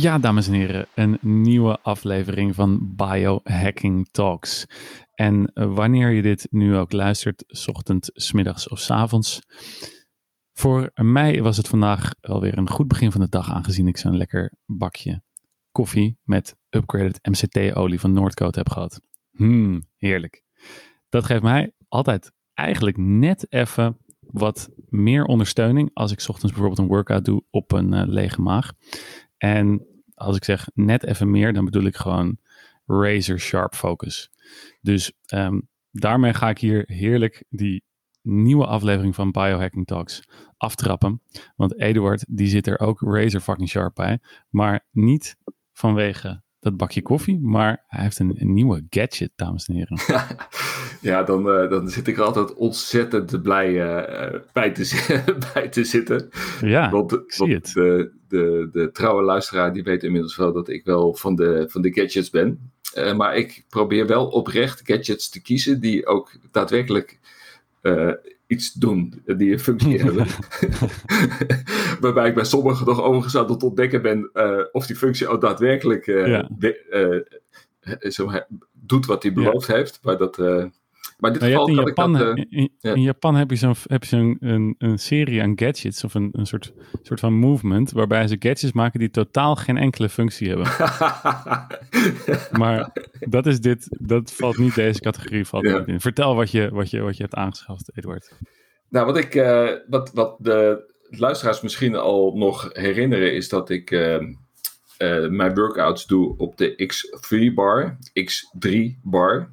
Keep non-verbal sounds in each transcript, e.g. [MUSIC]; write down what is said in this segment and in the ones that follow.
Ja, dames en heren, een nieuwe aflevering van Biohacking Talks. En eh, wanneer je dit nu ook luistert, s ochtend, middags of s avonds. Voor mij was het vandaag alweer een goed begin van de dag, aangezien ik zo'n lekker bakje koffie met upgraded MCT-olie van Noordcoat heb gehad. Hmm, heerlijk. Dat geeft mij altijd eigenlijk net even wat meer ondersteuning als ik ochtends bijvoorbeeld een workout doe op een eh, lege maag. En als ik zeg net even meer, dan bedoel ik gewoon razor sharp focus. Dus ehm, daarmee ga ik hier heerlijk die nieuwe aflevering van Biohacking Talks aftrappen. Want Eduard, die zit er ook razor fucking sharp bij. Maar niet vanwege dat bakje koffie, maar hij heeft een, een nieuwe gadget, dames en heren. [LAUGHS] Ja, dan, eh, dan zit ik er altijd ontzettend blij eh, bij, te, [LAUGHS] bij te zitten. Ja, Want, ik zie want het. De, de, de trouwe luisteraar die weet inmiddels wel dat ik wel van de, van de gadgets ben. Eh, maar ik probeer wel oprecht gadgets te kiezen die ook daadwerkelijk eh, iets doen, die een functie [LAUGHS] hebben. [LAUGHS] Waarbij ik bij sommigen nog overigens aan het ontdekken ben eh, of die functie ook daadwerkelijk eh, Ja. eh, eh, he- doet wat hij beloofd heeft. Maar, dat, eh, maar in dit Nou, geval in, Japan, ik dat... eh, in, in- ja. in Japan heb je zo'n heb je zo'n een, een serie aan gadgets of een, een soort, soort van movement waarbij ze gadgets maken die totaal geen enkele functie hebben. [LAUGHS] Maar dat is dit, dat valt niet deze categorie valt Ja. in. Vertel wat je, wat, je, wat je hebt aangeschaft, Eduard. Nou, wat ik, eh, wat, wat de luisteraars misschien al nog herinneren, is dat ik eh, eh, mijn workouts doe op de X3 bar, X3 bar.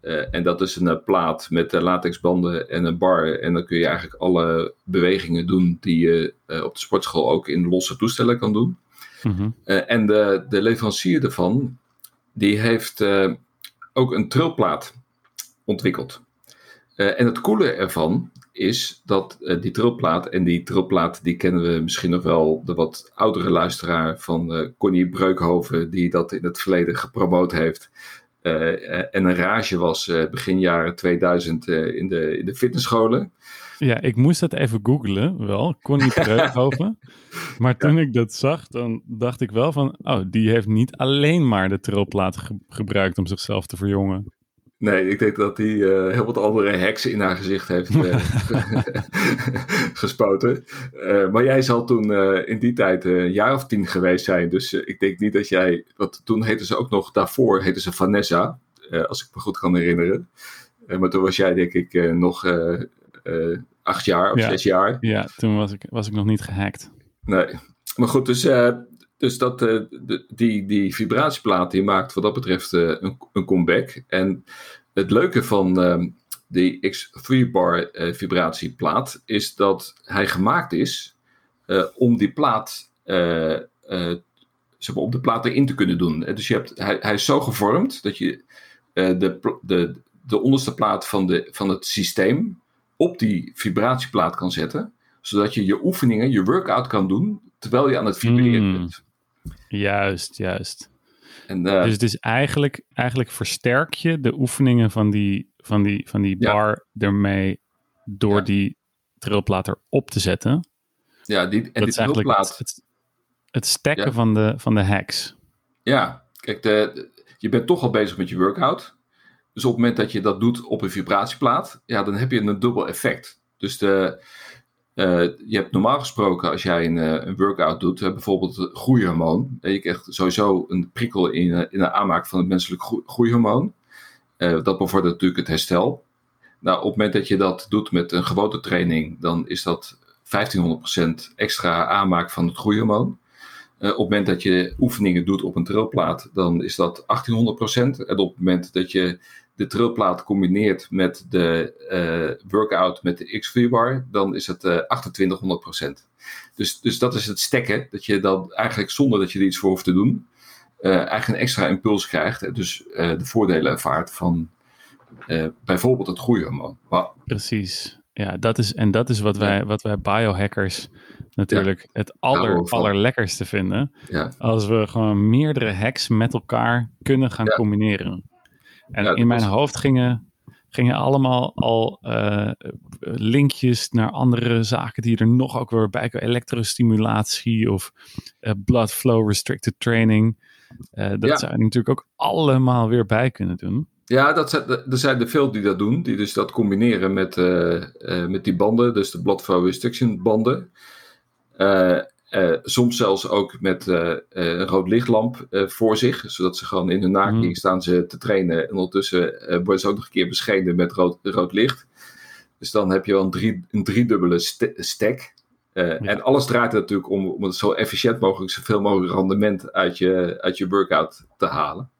Eh, en dat is een eh, plaat met eh, latexbanden en een bar. En dan kun je eigenlijk alle bewegingen doen die je op de sportschool ook in losse toestellen kan doen. Mhm. En de, de leverancier daarvan, die heeft ook een trilplaat ontwikkeld. En het coole ervan is dat die trilplaat, en die trilplaat die kennen we misschien nog wel, de wat oudere luisteraar van Connie Breukhoven, die dat in het verleden gepromoot heeft. Eh, eh, en een rage was eh, begin jaren 2000 eh, in, de, in de fitnessscholen. Ja, ik moest dat even googlen, wel. Connie [LAUGHS] Breukhoven. Maar toen ik dat zag, dan dacht ik wel van... Oh, die heeft niet alleen maar de trilplaat ge- gebruikt om zichzelf te verjongen. Nee, ik denk dat hij eh, heel wat andere heksen in haar gezicht heeft eh, [LAUGHS] gespoten. Eh, maar jij zal toen in die tijd een jaar of tien geweest zijn. Dus ik denk niet dat jij. Want toen heette ze ook nog, daarvoor heette ze Vanessa, als ik me goed kan herinneren. Maar toen was jij, denk ik, nog acht jaar of Ja. zes jaar. Ja, toen was ik, was ik nog niet gehackt. Nee. Maar goed, dus, dus dat, eh, de, die, die vibratieplaat die maakt wat dat betreft eh, een, een comeback. En het leuke van ehm die X3 bar eh, vibratieplaat is dat hij gemaakt is om die plaat zeg maar, op de plaat erin te kunnen doen. Dus je hebt, hij, hij is zo gevormd dat je de, de, de onderste plaat van, de, van het systeem op die vibratieplaat kan zetten zodat je je oefeningen, je workout kan doen terwijl je aan het vibreren Mm. bent. Juist, juist. En, eh, Dus het is eigenlijk, eigenlijk versterk je de oefeningen van die, van die, van die Ja. bar ermee door Ja. die trilplaat erop te zetten. ja, die, en dat die is eigenlijk het, het, Ja. van, de, van de hacks. ja, kijk, de, de- je bent toch al bezig met je workout. Dus op het moment dat je dat doet op een vibratieplaat, ja, dan heb je een dubbel effect. Dus de, eh, je hebt normaal gesproken, als jij een, eh, een workout doet, eh, bijvoorbeeld groeihormoon, eh, je krijgt sowieso een prikkel in, in de aanmaak van het menselijk groe- groeihormoon. Eh, dat bevordert natuurlijk het herstel. Nou, op het moment dat je dat doet met een gewone training, dan is dat 1500% extra aanmaak van het groeihormoon. Op het moment dat je oefeningen doet op een trilplaat, dan is dat 1800%. En op het moment dat je de trilplaat combineert met de eh, workout met de X-Bar, dan is het eh 2800%. Dus, dus dat is het stekken, dat je dan eigenlijk zonder dat je er iets voor hoeft te doen, eh, eigenlijk een extra impuls krijgt. En dus de voordelen ervaart van bijvoorbeeld het groeihormoon. Wauw. Precies. Ja, dat is, en dat is wat wij, wat wij biohackers natuurlijk het aller, allerlekkerste vinden. Ja. Als we gewoon meerdere hacks met elkaar kunnen gaan Ja. combineren. En Ja, in mijn hoofd gingen, gingen allemaal al uh, linkjes naar andere zaken die er nog ook weer bij komen. Elektrostimulatie of uh, blood flow restricted training. dat ja. zou je natuurlijk ook allemaal weer bij kunnen doen. Ja, dat zijn, er zijn er veel die dat doen. Die dus dat combineren met, met die banden. Dus de blood flow restriction banden. Uh, soms zelfs ook met uh, een rood lichtlamp uh, voor zich, zodat ze gewoon in hun naking mm. staan ze te trainen. En ondertussen worden ze ook nog een keer beschenen met rood, rood licht. Dus dan heb je wel een, drie, een driedubbele st stack. Ja. En alles draait er natuurlijk om, om het zo efficiënt mogelijk, zoveel mogelijk rendement uit je, uit je workout te halen.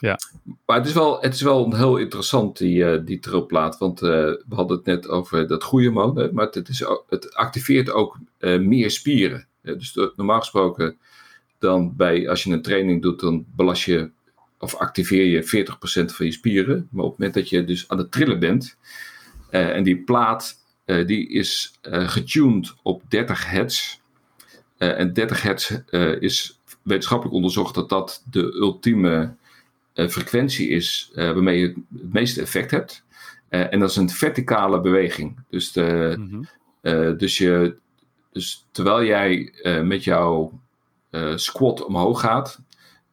Ja. Maar het is wel, het is wel heel interessant, die, die trilplaat. Want we hadden het net over dat goede mode. Maar het, is, het activeert ook meer spieren dus normaal gesproken, dan bij, als je een training doet, dan belast je of activeer je 40% van je spieren. Maar op het moment dat je dus aan het trillen bent, uh, en die plaat uh, die is uh, getuned op 30 hertz. en 30 hertz is wetenschappelijk onderzocht dat dat de ultieme frequentie is waarmee je het meeste effect hebt. en dat is een verticale beweging. Dus, de, mm -hmm. dus je, dus terwijl jij uh, met jouw uh, squat omhoog gaat,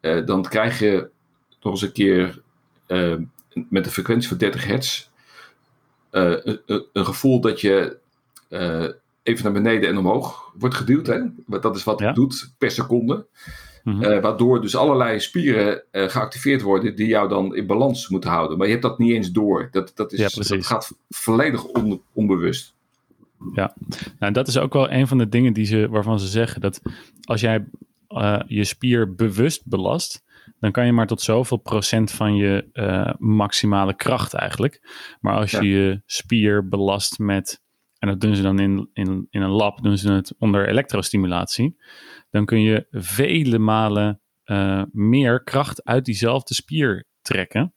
uh, dan krijg je nog eens een keer met een frequentie van 30 hertz een, een, gevoel dat je even naar beneden en omhoog wordt geduwd. Hè? Dat is wat het doet per seconde. Mm -hmm. waardoor dus allerlei spieren geactiveerd worden die jou dan in balans moeten houden. Maar je hebt dat niet eens door. Dat, dat, is, ja, dat gaat volledig on, onbewust. Ja, nou, dat is ook wel een van de dingen die ze, waarvan ze zeggen dat als jij uh, je spier bewust belast, dan kan je maar tot zoveel procent van je uh, maximale kracht eigenlijk. Maar als je je spier belast met, en dat doen ze dan in, in, in een lab, doen ze het onder elektrostimulatie, dan kun je vele malen uh, meer kracht uit diezelfde spier trekken.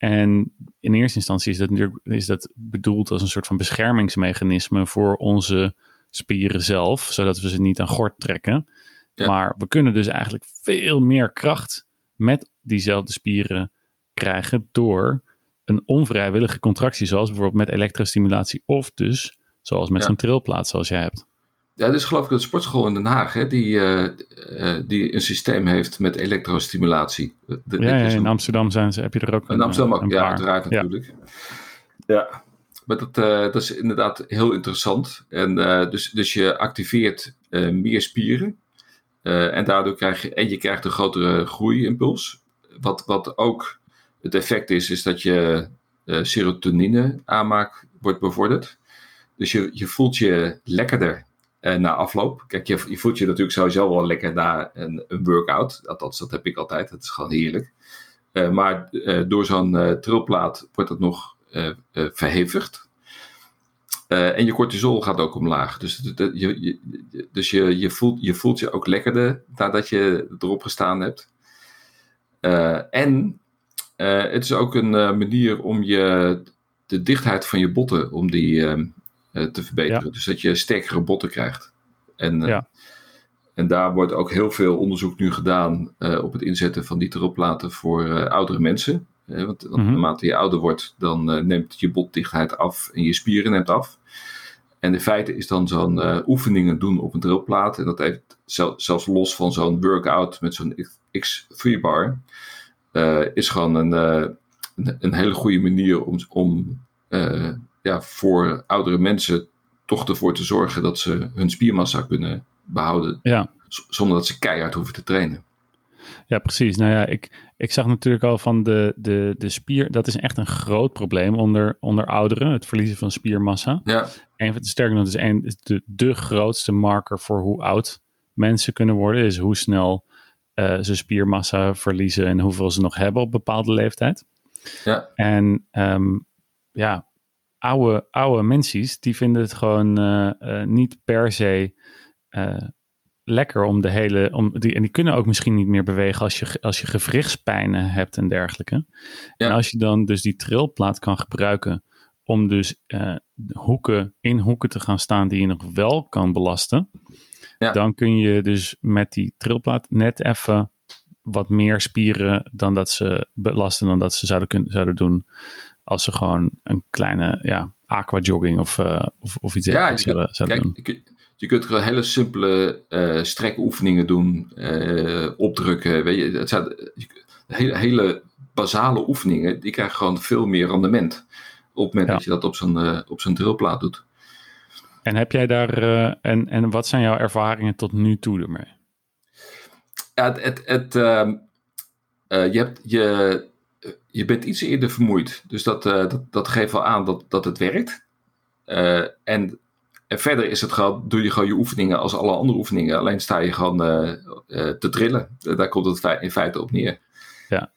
En in eerste instantie is dat, natuurlijk, is dat bedoeld als een soort van beschermingsmechanisme voor onze spieren zelf, zodat we ze niet aan gort trekken. Maar we kunnen dus eigenlijk veel meer kracht met diezelfde spieren krijgen door een onvrijwillige contractie, zoals bijvoorbeeld met elektrostimulatie, of dus zoals met zo'n trilplaat zoals jij hebt. Ja, dus geloof ik de sportschool in Den Haag, hè, die, uh, uh, die een systeem heeft met elektrostimulatie. De, ja, ja in Amsterdam zijn ze, heb je er ook een In Amsterdam ook, ja, uiteraard natuurlijk. Ja, maar dat, uh, dat is inderdaad heel interessant. En dus, dus je activeert meer spieren. en daardoor krijg je, en je krijgt een grotere groeiimpuls. Wat, wat ook het effect is, is dat je serotonine aanmaak wordt bevorderd. Dus je, je voelt je lekkerder na afloop. Kijk, je, je, voelt je natuurlijk sowieso wel lekker na een, een workout. Althans, dat heb ik altijd. Het is gewoon heerlijk. Uh, maar uh, door zo'n trilplaat wordt het nog verhevigd. en je cortisol gaat ook omlaag. Dus, je, dus je, je, voelt, je voelt je ook lekkerder nadat je erop gestaan hebt. en het is ook een manier om je, de dichtheid van je botten, om die eh, te verbeteren. Dus dat je sterkere botten krijgt. En, eh, ja. en daar wordt ook heel veel onderzoek nu gedaan eh, op het inzetten van die trilplaten voor oudere mensen. want mm -hmm. naarmate je ouder wordt, dan neemt je botdichtheid af en je spieren neemt af. En in feite is dan zo'n oefeningen doen op een drillplaat. En dat heeft zelfs los van zo'n workout met zo'n X3 bar. is gewoon een, een, een, hele goede manier om, om ja, voor oudere mensen toch ervoor te zorgen dat ze hun spiermassa kunnen behouden. Ja. Zonder dat ze keihard hoeven te trainen. Ja, precies. Nou ja, ik, ik zag natuurlijk al van de, de, de spier. Dat is echt een groot probleem onder, onder ouderen. Het verliezen van spiermassa. Ja. En sterker nog, is een, de, de grootste marker voor hoe oud mensen kunnen worden. Is hoe snel uh, ze spiermassa verliezen en hoeveel ze nog hebben op bepaalde leeftijd. Ja. En um, ja, oude, oude mensen, die vinden het gewoon uh, niet per se uh, lekker om de hele. Om die, en die kunnen ook misschien niet meer bewegen als je, als je gewrichtspijnen hebt en dergelijke. Ja. En als je dan dus die trilplaat kan gebruiken om dus hoeken in hoeken te gaan staan die je nog wel kan belasten. Ja. Dan kun je dus met die trilplaat net even wat meer spieren dan dat ze belasten dan dat ze zouden, kunnen, zouden doen als ze gewoon een kleine ja, aquajogging of, uh, of, of iets ja, zouden, kijk, doen. Je, je kunt gewoon hele simpele uh, strekoefeningen doen, uh, opdrukken. Weet je, het zijn hele, hele basale oefeningen, die krijgen gewoon veel meer rendement op het moment dat je dat op zo'n op zo'n drillplaat doet. En heb jij daar, en, en wat zijn jouw ervaringen tot nu toe ermee? Ja, het, het, het ehm, je, hebt, je, je bent iets eerder vermoeid. Dus dat, dat, dat geeft wel aan dat, dat het werkt. Uh, en, en verder is het gewoon, doe je gewoon je oefeningen als alle andere oefeningen. Alleen sta je gewoon te trillen. Daar komt het in feite op neer. Ja,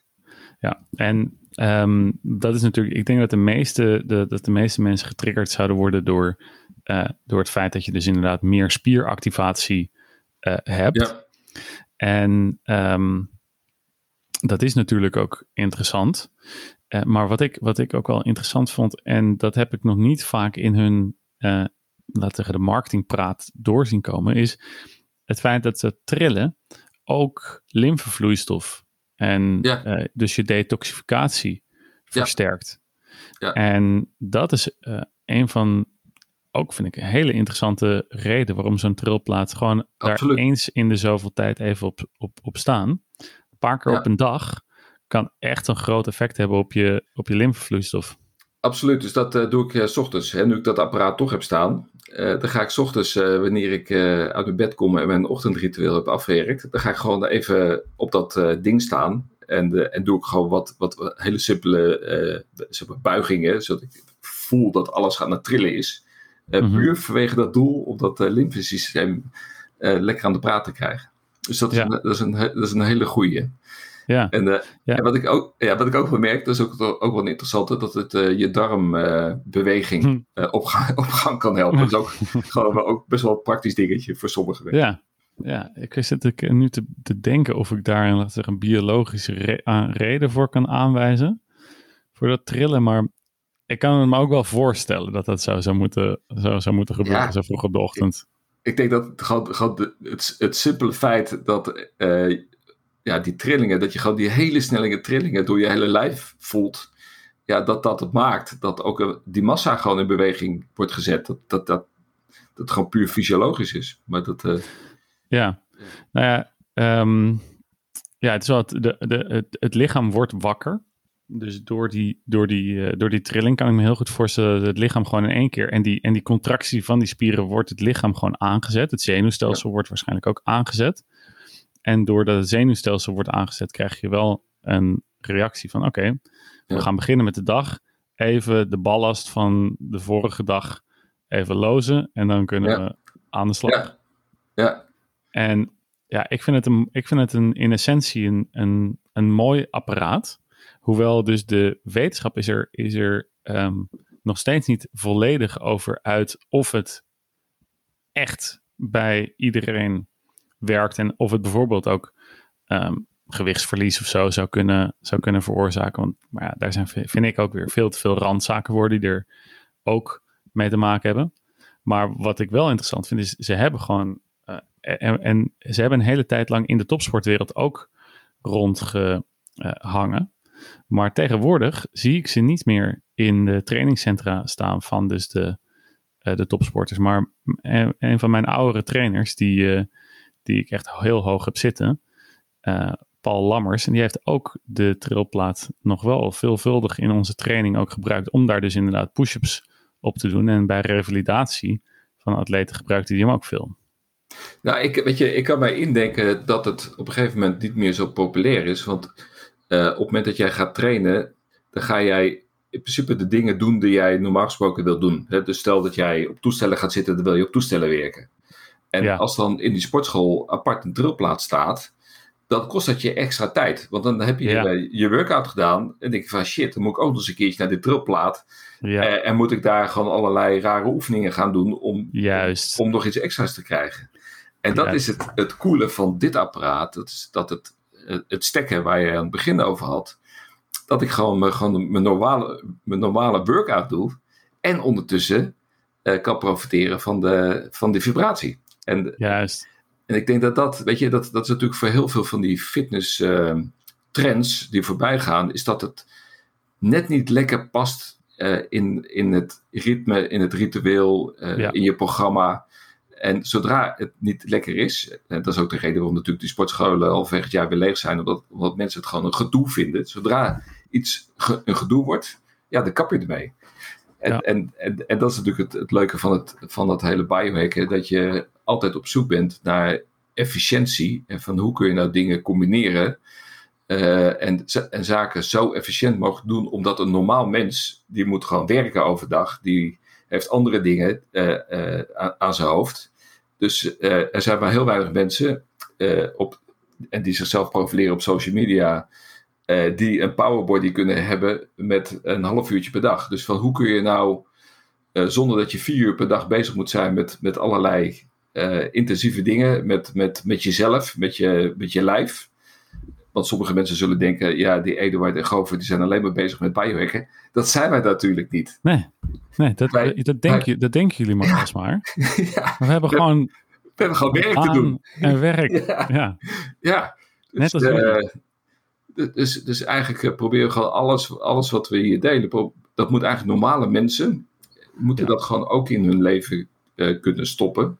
ja. en um, dat is natuurlijk, ik denk dat de meeste, de, dat de meeste mensen getriggerd zouden worden door, door het feit dat je dus inderdaad meer spieractivatie hebt. Ja. En um, dat is natuurlijk ook interessant. Uh, maar wat ik, wat ik ook wel interessant vond, en dat heb ik nog niet vaak in hun, uh, laten we de marketingpraat doorzien komen, is het feit dat ze trillen ook lymfevloeistof en ja. uh, dus je detoxificatie versterkt. Ja. En dat is een van, ook vind ik een hele interessante reden waarom zo'n trilplaat gewoon Absoluut. daar eens in de zoveel tijd even op, op, op staan. Paar keer op een dag kan echt een groot effect hebben op je, op je lymfevloeistof. Absoluut, dus dat uh, doe ik uh, s ochtends. Hè, nu ik dat apparaat toch heb staan, uh, dan ga ik s ochtends, wanneer ik uit mijn bed kom en mijn ochtendritueel heb afgewerkt, dan ga ik gewoon even op dat ding staan en, en doe ik gewoon wat, wat hele simpele buigingen, zodat ik voel dat alles gaat naar trillen is. Mm Puur vanwege dat doel om dat lymfesysteem lekker aan de praat te krijgen. Dus dat is, een, dat is, een, dat is een hele goede. Ja. En, uh, ja. en, wat, ik ook, ja, wat ik ook bemerk, dat is ook, ook wel interessant, dat het uh, je darmbeweging uh, hm. op, [LAUGHS] op, gang kan helpen. Dat is ook [LAUGHS] gewoon ook best wel een praktisch dingetje voor sommigen. Ja. ja, ik zit ik nu te, te denken of ik daar een, een biologische re reden voor kan aanwijzen. Voor dat trillen, maar ik kan me ook wel voorstellen dat dat zo zou moeten, zou moeten gebeuren, ja. zo vroeg op de ochtend. Ik, denk dat het, het, het simpele feit dat ja, die trillingen, dat je gewoon die hele snelle trillingen door je hele lijf voelt. Ja, dat dat het maakt dat ook eh, die massa gewoon in beweging wordt gezet. Dat dat, dat, dat gewoon puur fysiologisch is. Maar dat, uh... Ja, nou ja, um, ja, het is wel de, de, het lichaam wordt wakker. Dus door die, door, die, uh, door die trilling kan ik me heel goed voorstellen dat het lichaam gewoon in één keer. En die, en die contractie van die spieren wordt het lichaam gewoon aangezet. Het zenuwstelsel wordt waarschijnlijk ook aangezet. En doordat het zenuwstelsel wordt aangezet, krijg je wel een reactie van: oké, we gaan beginnen met de dag. Even de ballast van de vorige dag even lozen. En dan kunnen we aan de slag. Ja. ja. En ja, ik vind het, een, ik vind het een, in essentie een, een, een mooi apparaat. Hoewel dus de wetenschap is er, is er um, nog steeds niet volledig over uit of het echt bij iedereen werkt en of het bijvoorbeeld ook um, gewichtsverlies of zo zou kunnen, zou kunnen veroorzaken. Want maar ja, daar zijn, vind ik ook weer veel te veel randzaken worden die er ook mee te maken hebben. Maar wat ik wel interessant vind, is ze hebben gewoon. Uh, en, en, ze hebben een hele tijd lang in de topsportwereld ook rondgehangen. Maar tegenwoordig zie ik ze niet meer in de trainingscentra staan van dus de, uh, de topsporters. Maar een van mijn oudere trainers, die, uh, die ik echt heel hoog heb zitten. Uh, Paul Lammers. En die heeft ook de trilplaat nog wel veelvuldig in onze training ook gebruikt. Om daar dus inderdaad push-ups op te doen. En bij revalidatie van atleten gebruikte hij hem ook veel. Nou, ik, weet je, ik kan mij indenken dat het op een gegeven moment niet meer zo populair is. Want uh, op het moment dat jij gaat trainen, dan ga jij in principe de dingen doen die jij normaal gesproken wil doen. Dus stel dat jij op toestellen gaat zitten, dan wil je op toestellen werken. En als dan in die sportschool apart een drillplaat staat, dan kost dat je extra tijd. Want dan heb je ja. je workout gedaan en denk je van shit, dan moet ik ook nog eens een keertje naar dit drillplaat. Ja. Eh, en moet ik daar gewoon allerlei rare oefeningen gaan doen om, Juist. om nog iets extra's te krijgen. En dat is het, het coole van dit apparaat. Dat is dat het, het stekken waar je aan het begin over had. Dat ik gewoon, gewoon mijn, normale, mijn normale workout doe. En ondertussen uh, kan profiteren van de, van de vibratie. En, Juist. En ik denk dat dat, weet je, dat, dat is natuurlijk voor heel veel van die fitness uh, trends die voorbij gaan, is dat het net niet lekker past in, in het ritme, in het ritueel, in je programma. En zodra het niet lekker is, en dat is ook de reden waarom natuurlijk die sportscholen al het jaar weer leeg zijn, omdat, omdat mensen het gewoon een gedoe vinden. Zodra iets een gedoe wordt, ja, dan kap je ermee. En, en, en, en, dat is natuurlijk het, het leuke van, het, van dat hele biohacken, dat je altijd op zoek bent naar efficiëntie en van hoe kun je nou dingen combineren uh, en, en zaken zo efficiënt mogelijk doen, omdat een normaal mens, die moet gewoon werken overdag, die heeft andere dingen uh, uh, aan, aan, zijn hoofd. Dus er zijn maar heel weinig mensen op, en die zichzelf profileren op social media, die een powerbody kunnen hebben met een half uurtje per dag. Dus van hoe kun je nou, zonder dat je vier uur per dag bezig moet zijn met, met allerlei intensieve dingen, met, met, met jezelf, met je, met je lijf want sommige mensen zullen denken, ja, die Eduard en Gover die zijn alleen maar bezig met biohacken. Dat zijn wij natuurlijk niet. Nee, nee dat, dat, denk je, dat denken jullie maar [LAUGHS] ja. maar. ja, we hebben gewoon... We hebben gewoon werk te doen. En werk, ja. Ja, Dus, Net als uh, dus, dus eigenlijk uh, proberen we gewoon alles, alles wat we hier delen, dat moet eigenlijk normale mensen, moeten dat gewoon ook in hun leven uh, kunnen stoppen.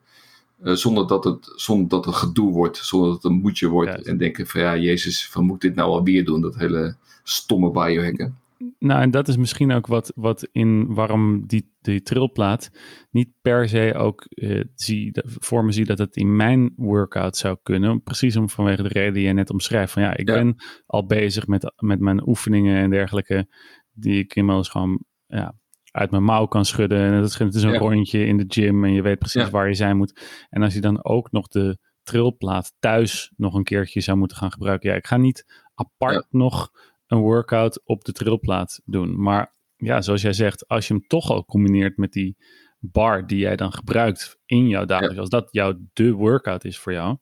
Eh, zonder, dat het, zonder dat het gedoe wordt, zonder dat het een moedje wordt. En denken van ja, Jezus, van moet dit nou alweer doen? Dat hele stomme biohacken. Nou, en dat is misschien ook wat, wat in waarom die, die trilplaat niet per se ook uh, zie, voor me zie dat het in mijn workout zou kunnen. Precies om vanwege de reden die je net omschrijft. Van ja, ik ben al bezig met, met mijn oefeningen en dergelijke, die ik inmiddels gewoon ja, uit mijn mouw kan schudden. En dat is, een rondje in de gym en je weet precies waar je zijn moet. En als je dan ook nog de trilplaat thuis nog een keertje zou moeten gaan gebruiken. Ja, ik ga niet apart nog een workout op de trilplaat doen. Maar ja, zoals jij zegt, als je hem toch al combineert met die bar die jij dan gebruikt in jouw dagelijks, als dat jouw de workout is voor jou,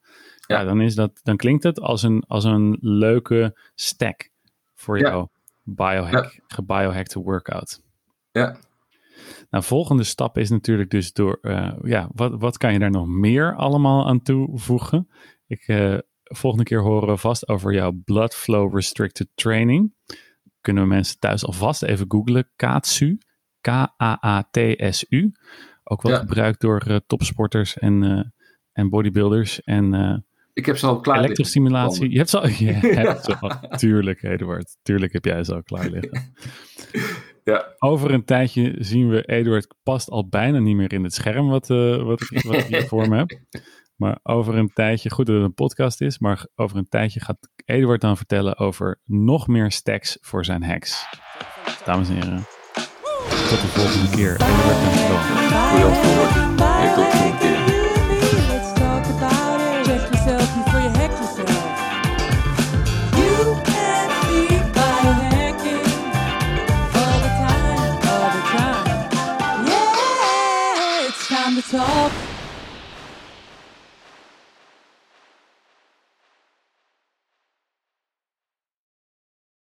ja. dan, is dat, dan klinkt het als een, als een leuke stack voor jou biohack, gebiohackte workout. Ja. Nou, volgende stap is natuurlijk dus door, uh, ja, wat, wat kan je daar nog meer allemaal aan toevoegen? Ik, uh, volgende keer horen we vast over jouw Blood Flow Restricted Training. Kunnen we mensen thuis alvast even googlen. KATSU, K-A-A-T-S-U. Ook wel gebruikt door uh, topsporters en, en bodybuilders en... ik heb ze al klaar Elektrostimulatie. Je hebt ze al, [LAUGHS] je [LAUGHS] hebt ze al. Tuurlijk, Eduard. Tuurlijk heb jij ze al klaar liggen. [LAUGHS] Ja. Over een tijdje zien we Eduard past al bijna niet meer in het scherm wat, uh, wat, ik, wat ik hier voor me heb. Maar over een tijdje, goed dat het een podcast is, maar over een tijdje gaat Eduard dan vertellen over nog meer stacks voor zijn hacks. Dames en heren, tot de volgende keer. Eduard, dankjewel. Bedankt voor het. Tot talk